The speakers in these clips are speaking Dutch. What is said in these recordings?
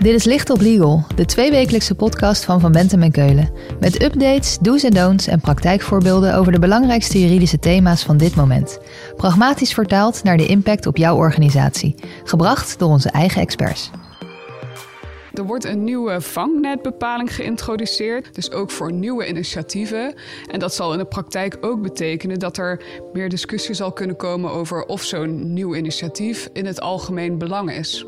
Dit is Licht op Legal, de tweewekelijkse podcast van Van Bentem en Keulen. Met updates, do's en don'ts en praktijkvoorbeelden over de belangrijkste juridische thema's van dit moment. Pragmatisch vertaald naar de impact op jouw organisatie. Gebracht door onze eigen experts. Er wordt een nieuwe vangnetbepaling geïntroduceerd, dus ook voor nieuwe initiatieven. En dat zal in de praktijk ook betekenen dat er meer discussie zal kunnen komen over of zo'n nieuw initiatief in het algemeen belang is.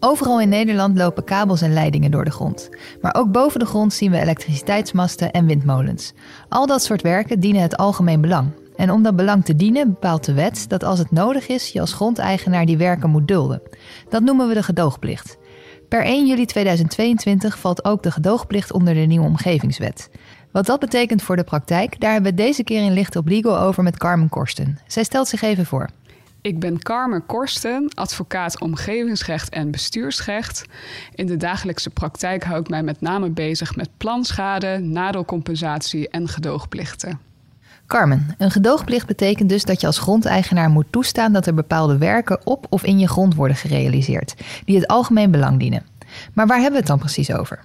Overal in Nederland lopen kabels en leidingen door de grond. Maar ook boven de grond zien we elektriciteitsmasten en windmolens. Al dat soort werken dienen het algemeen belang. En om dat belang te dienen bepaalt de wet dat als het nodig is, je als grondeigenaar die werken moet dulden. Dat noemen we de gedoogplicht. Per 1 juli 2022 valt ook de gedoogplicht onder de nieuwe omgevingswet. Wat dat betekent voor de praktijk, daar hebben we deze keer in Licht op Legal over met Carmen Korsten. Zij stelt zich even voor. Ik ben Carmen Korsten, advocaat omgevingsrecht en bestuursrecht. In de dagelijkse praktijk hou ik mij met name bezig met planschade, nadelcompensatie en gedoogplichten. Carmen, een gedoogplicht betekent dus dat je als grondeigenaar moet toestaan dat er bepaalde werken op of in je grond worden gerealiseerd, die het algemeen belang dienen. Maar waar hebben we het dan precies over?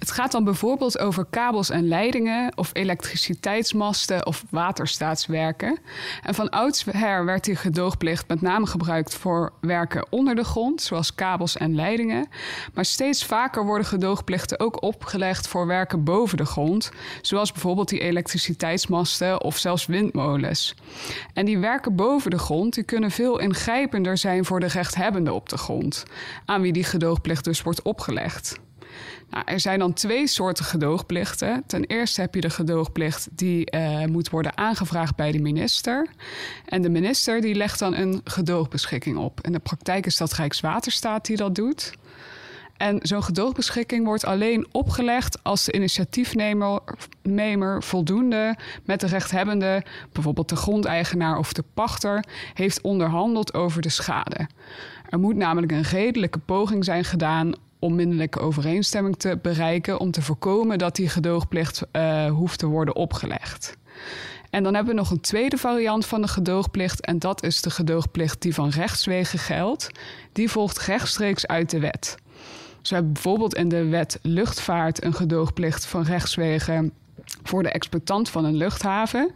Het gaat dan bijvoorbeeld over kabels en leidingen of elektriciteitsmasten of waterstaatswerken. En van oudsher werd die gedoogplicht met name gebruikt voor werken onder de grond, zoals kabels en leidingen. Maar steeds vaker worden gedoogplichten ook opgelegd voor werken boven de grond, zoals bijvoorbeeld die elektriciteitsmasten of zelfs windmolens. En die werken boven de grond die kunnen veel ingrijpender zijn voor de rechthebbende op de grond, aan wie die gedoogplicht dus wordt opgelegd. Nou, er zijn dan twee soorten gedoogplichten. Ten eerste heb je de gedoogplicht die uh, moet worden aangevraagd bij de minister. En de minister die legt dan een gedoogbeschikking op. In de praktijk is dat Rijkswaterstaat die dat doet. En zo'n gedoogbeschikking wordt alleen opgelegd als de initiatiefnemer voldoende met de rechthebbende, bijvoorbeeld de grondeigenaar of de pachter, heeft onderhandeld over de schade. Er moet namelijk een redelijke poging zijn gedaan onmiddellijke overeenstemming te bereiken om te voorkomen dat die gedoogplicht uh, hoeft te worden opgelegd. En dan hebben we nog een tweede variant van de gedoogplicht en dat is de gedoogplicht die van rechtswegen geldt. Die volgt rechtstreeks uit de wet. Zo hebben bijvoorbeeld in de wet luchtvaart een gedoogplicht van rechtswegen voor de exploitant van een luchthaven.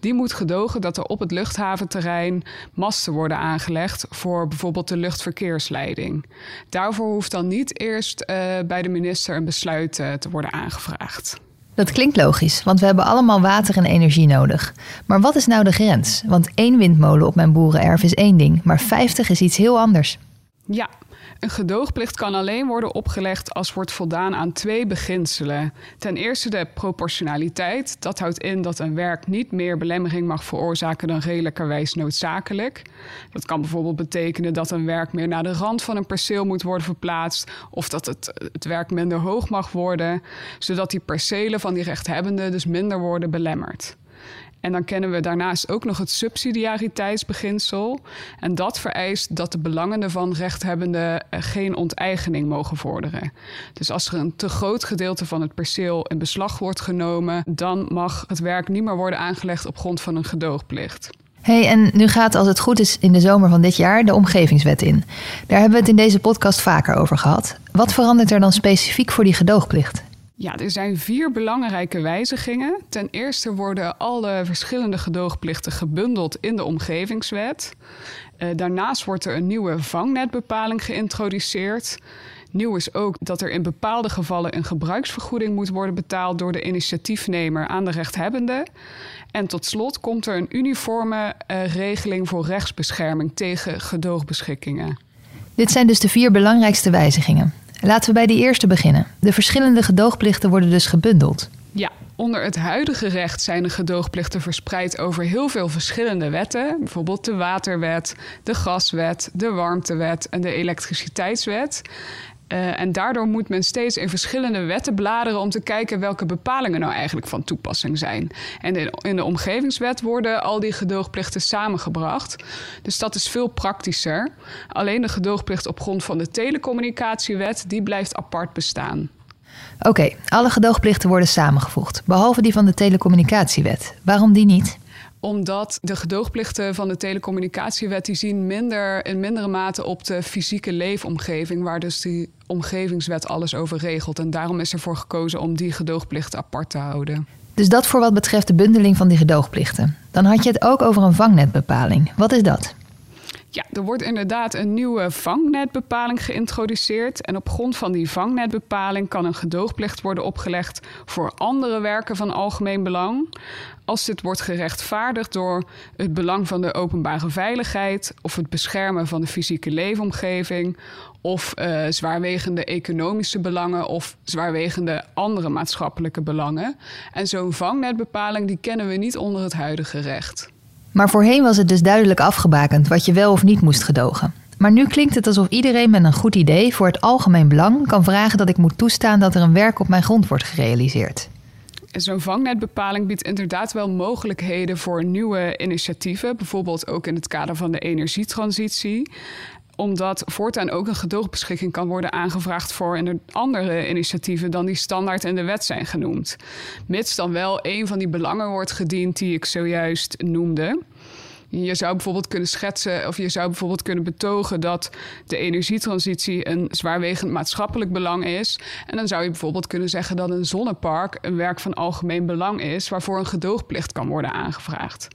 Die moet gedogen dat er op het luchthaventerrein masten worden aangelegd voor bijvoorbeeld de luchtverkeersleiding. Daarvoor hoeft dan niet eerst uh, bij de minister een besluit uh, te worden aangevraagd. Dat klinkt logisch, want we hebben allemaal water en energie nodig. Maar wat is nou de grens? Want één windmolen op mijn boerenerf is één ding, maar 50 is iets heel anders. Ja, een gedoogplicht kan alleen worden opgelegd als wordt voldaan aan twee beginselen. Ten eerste de proportionaliteit. Dat houdt in dat een werk niet meer belemmering mag veroorzaken dan redelijkerwijs noodzakelijk. Dat kan bijvoorbeeld betekenen dat een werk meer naar de rand van een perceel moet worden verplaatst, of dat het, het werk minder hoog mag worden, zodat die percelen van die rechthebbenden dus minder worden belemmerd. En dan kennen we daarnaast ook nog het subsidiariteitsbeginsel. En dat vereist dat de belangenden van rechthebbenden eh, geen onteigening mogen vorderen. Dus als er een te groot gedeelte van het perceel in beslag wordt genomen, dan mag het werk niet meer worden aangelegd op grond van een gedoogplicht. Hey, en nu gaat, als het goed is, in de zomer van dit jaar de omgevingswet in. Daar hebben we het in deze podcast vaker over gehad. Wat verandert er dan specifiek voor die gedoogplicht? Ja, er zijn vier belangrijke wijzigingen. Ten eerste worden alle verschillende gedoogplichten gebundeld in de omgevingswet. Uh, daarnaast wordt er een nieuwe vangnetbepaling geïntroduceerd. Nieuw is ook dat er in bepaalde gevallen een gebruiksvergoeding moet worden betaald door de initiatiefnemer aan de rechthebbende. En tot slot komt er een uniforme uh, regeling voor rechtsbescherming tegen gedoogbeschikkingen. Dit zijn dus de vier belangrijkste wijzigingen. Laten we bij die eerste beginnen. De verschillende gedoogplichten worden dus gebundeld. Ja, onder het huidige recht zijn de gedoogplichten verspreid over heel veel verschillende wetten. Bijvoorbeeld de waterwet, de gaswet, de warmtewet en de elektriciteitswet. Uh, en daardoor moet men steeds in verschillende wetten bladeren om te kijken welke bepalingen nou eigenlijk van toepassing zijn. En in, de omgevingswet worden al die gedoogplichten samengebracht. Dus dat is veel praktischer. Alleen de gedoogplicht op grond van de telecommunicatiewet, die blijft apart bestaan. Oké, alle gedoogplichten worden samengevoegd, behalve die van de telecommunicatiewet. Waarom die niet? Omdat de gedoogplichten van de telecommunicatiewet die zien minder in mindere mate op de fysieke leefomgeving, waar dus die omgevingswet alles over regelt. En daarom is ervoor gekozen om die gedoogplicht apart te houden. Dus dat voor wat betreft de bundeling van die gedoogplichten. Dan had je het ook over een vangnetbepaling. Wat is dat? Ja, er wordt inderdaad een nieuwe vangnetbepaling geïntroduceerd. En op grond van die vangnetbepaling kan een gedoogplicht worden opgelegd voor andere werken van algemeen belang. Als dit wordt gerechtvaardigd door het belang van de openbare veiligheid of het beschermen van de fysieke leefomgeving of uh, zwaarwegende economische belangen of zwaarwegende andere maatschappelijke belangen. En zo'n vangnetbepaling die kennen we niet onder het huidige recht. Maar voorheen was het dus duidelijk afgebakend wat je wel of niet moest gedogen. Maar nu klinkt het alsof iedereen met een goed idee voor het algemeen belang kan vragen dat ik moet toestaan dat er een werk op mijn grond wordt gerealiseerd. Zo'n vangnetbepaling biedt inderdaad wel mogelijkheden voor nieuwe initiatieven, bijvoorbeeld ook in het kader van de energietransitie omdat voortaan ook een gedoogbeschikking kan worden aangevraagd voor andere initiatieven dan die standaard in de wet zijn genoemd. Mits dan wel een van die belangen wordt gediend die ik zojuist noemde. Je zou bijvoorbeeld kunnen schetsen of je zou bijvoorbeeld kunnen betogen dat de energietransitie een zwaarwegend maatschappelijk belang is. En dan zou je bijvoorbeeld kunnen zeggen dat een zonnepark een werk van algemeen belang is, waarvoor een gedoogplicht kan worden aangevraagd.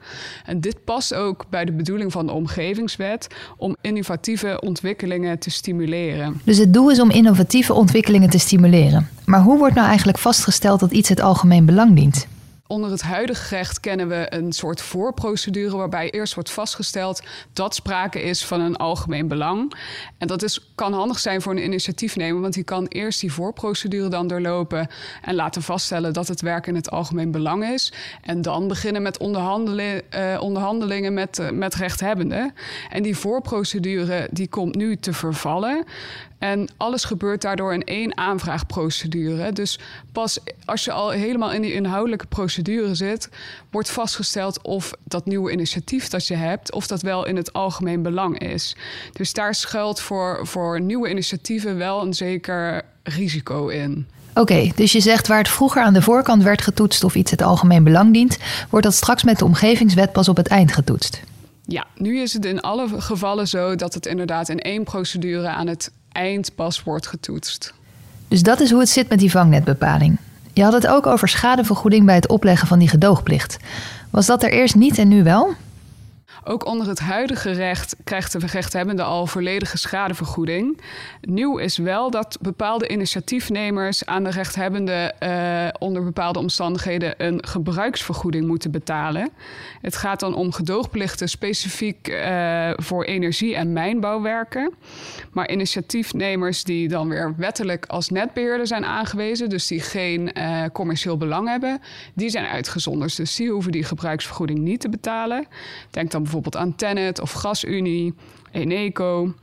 En dit past ook bij de bedoeling van de omgevingswet om innovatieve ontwikkelingen te stimuleren. Dus het doel is om innovatieve ontwikkelingen te stimuleren. Maar hoe wordt nou eigenlijk vastgesteld dat iets het algemeen belang dient? Onder het huidige recht kennen we een soort voorprocedure waarbij eerst wordt vastgesteld dat sprake is van een algemeen belang. En dat is, kan handig zijn voor een initiatiefnemer, want die kan eerst die voorprocedure dan doorlopen en laten vaststellen dat het werk in het algemeen belang is. En dan beginnen met onderhandelen, uh, onderhandelingen met, uh, met rechthebbenden. En die voorprocedure die komt nu te vervallen. En alles gebeurt daardoor in één aanvraagprocedure. Dus pas als je al helemaal in die inhoudelijke procedure zit, wordt vastgesteld of dat nieuwe initiatief dat je hebt, of dat wel in het algemeen belang is. Dus daar schuilt voor, voor nieuwe initiatieven wel een zeker risico in. Oké, dus je zegt waar het vroeger aan de voorkant werd getoetst of iets het algemeen belang dient, wordt dat straks met de omgevingswet pas op het eind getoetst. Ja, nu is het in alle gevallen zo dat het inderdaad in één procedure aan het eind pas wordt getoetst. Dus dat is hoe het zit met die vangnetbepaling. Je had het ook over schadevergoeding bij het opleggen van die gedoogplicht. Was dat er eerst niet en nu wel? Ook onder het huidige recht krijgt de rechthebbende al volledige schadevergoeding. Nieuw is wel dat bepaalde initiatiefnemers aan de rechthebbende uh, onder bepaalde omstandigheden een gebruiksvergoeding moeten betalen. Het gaat dan om gedoogplichten specifiek uh, voor energie- en mijnbouwwerken. Maar initiatiefnemers die dan weer wettelijk als netbeheerder zijn aangewezen, dus die geen uh, commercieel belang hebben, die zijn uitgezonderd. Dus die hoeven die gebruiksvergoeding niet te betalen. Denk dan bijvoorbeeld aan Tennet of GasUnie, Eneco.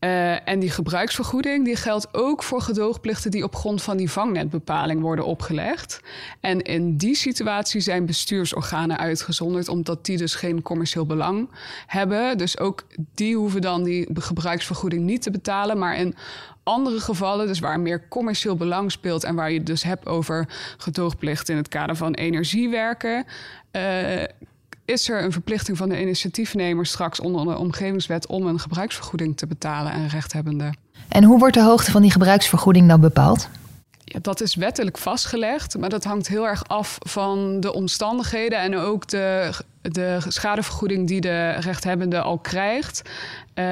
Uh, en die gebruiksvergoeding die geldt ook voor gedoogplichten die op grond van die vangnetbepaling worden opgelegd. En in die situatie zijn bestuursorganen uitgezonderd, omdat die dus geen commercieel belang hebben. Dus ook die hoeven dan die gebruiksvergoeding niet te betalen. Maar in andere gevallen, dus waar meer commercieel belang speelt en waar je het dus hebt over gedoogplicht in het kader van energiewerken. Uh, is er een verplichting van de initiatiefnemer straks onder de omgevingswet om een gebruiksvergoeding te betalen aan rechthebbenden. En hoe wordt de hoogte van die gebruiksvergoeding dan bepaald? Ja, dat is wettelijk vastgelegd, maar dat hangt heel erg af van de omstandigheden en ook de, de schadevergoeding die de rechthebbende al krijgt. Uh,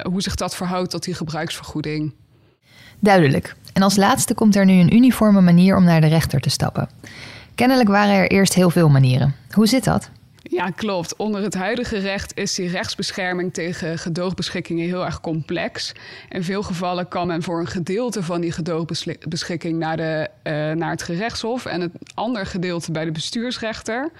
hoe zich dat verhoudt tot die gebruiksvergoeding. Duidelijk. En als laatste komt er nu een uniforme manier om naar de rechter te stappen. Kennelijk waren er eerst heel veel manieren. Hoe zit dat? Ja, klopt. Onder het huidige recht is die rechtsbescherming tegen gedoogbeschikkingen heel erg complex. In veel gevallen kan men voor een gedeelte van die gedoogbeschikking naar, de, uh, naar het gerechtshof en het andere gedeelte bij de bestuursrechter.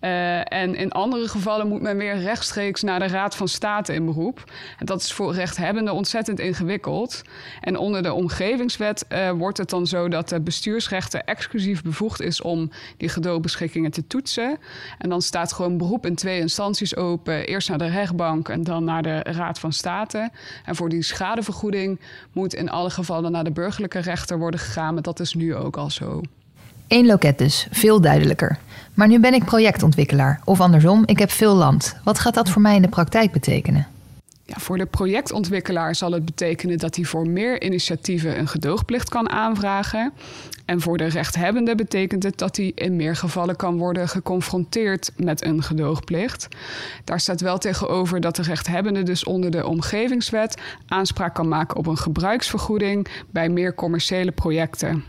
Uh, en in andere gevallen moet men weer rechtstreeks naar de Raad van State in beroep. En dat is voor rechthebbenden ontzettend ingewikkeld. En onder de omgevingswet uh, wordt het dan zo dat de bestuursrechter exclusief bevoegd is om die gedoogbeschikkingen te toetsen. En dan staat gewoon beroep in twee instanties open. Eerst naar de rechtbank en dan naar de Raad van State. En voor die schadevergoeding moet in alle gevallen naar de burgerlijke rechter worden gegaan. Dat is nu ook al zo. Eén loket dus, veel duidelijker. Maar nu ben ik projectontwikkelaar. Of andersom, ik heb veel land. Wat gaat dat voor mij in de praktijk betekenen? Ja, voor de projectontwikkelaar zal het betekenen dat hij voor meer initiatieven een gedoogplicht kan aanvragen. En voor de rechthebbende betekent het dat hij in meer gevallen kan worden geconfronteerd met een gedoogplicht. Daar staat wel tegenover dat de rechthebbende dus onder de omgevingswet aanspraak kan maken op een gebruiksvergoeding bij meer commerciële projecten.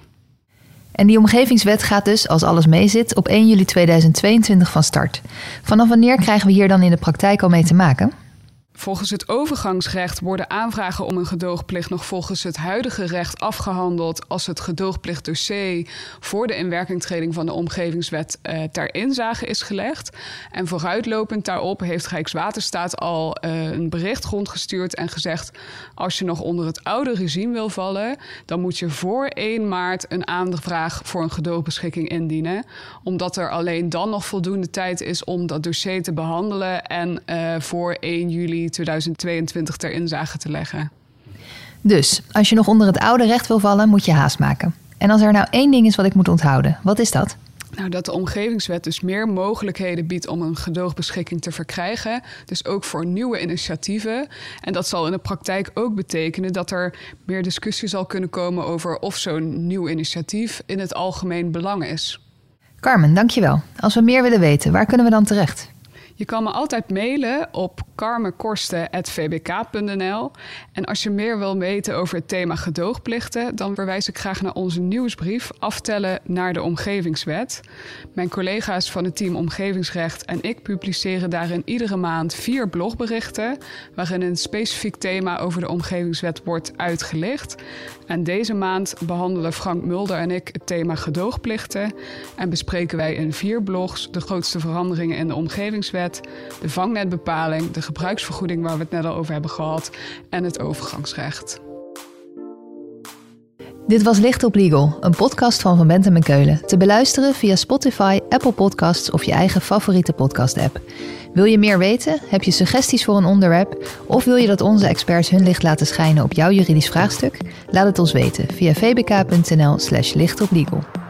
En die omgevingswet gaat dus, als alles meezit, op 1 juli 2022 van start. Vanaf wanneer krijgen we hier dan in de praktijk al mee te maken? Volgens het overgangsrecht worden aanvragen om een gedoogplicht nog volgens het huidige recht afgehandeld als het gedoogplichtdossier voor de inwerkingtreding van de omgevingswet eh, ter inzage is gelegd. En vooruitlopend daarop heeft Rijkswaterstaat al eh, een bericht rondgestuurd en gezegd: als je nog onder het oude regime wil vallen, dan moet je voor 1 maart een aanvraag voor een gedoogbeschikking indienen, omdat er alleen dan nog voldoende tijd is om dat dossier te behandelen en uh, voor 1 juli 2022 ter inzage te leggen. Dus als je nog onder het oude recht wil vallen, moet je haast maken. En als er nou één ding is wat ik moet onthouden, wat is dat? Nou, dat de omgevingswet dus meer mogelijkheden biedt om een gedoogbeschikking te verkrijgen. Dus ook voor nieuwe initiatieven. En dat zal in de praktijk ook betekenen dat er meer discussie zal kunnen komen over of zo'n nieuw initiatief in het algemeen belang is. Carmen, dankjewel. Als we meer willen weten, waar kunnen we dan terecht? Je kan me altijd mailen op carmenkorsten.vbk.nl. En als je meer wil weten over het thema gedoogplichten, dan verwijs ik graag naar onze nieuwsbrief Aftellen naar de Omgevingswet. Mijn collega's van het team Omgevingsrecht en ik publiceren daarin iedere maand vier blogberichten, waarin een specifiek thema over de Omgevingswet wordt uitgelicht. En deze maand behandelen Frank Mulder en ik het thema gedoogplichten en bespreken wij in vier blogs de grootste veranderingen in de Omgevingswet, de vangnetbepaling, de gebruiksvergoeding waar we het net al over hebben gehad en het overgangsrecht. Dit was Licht op Legal, een podcast van Van Bentem en Keulen. Te beluisteren via Spotify, Apple Podcasts of je eigen favoriete podcast-app. Wil je meer weten? Heb je suggesties voor een onderwerp? Of wil je dat onze experts hun licht laten schijnen op jouw juridisch vraagstuk? Laat het ons weten via vbk.nl/slash lichtoplegal.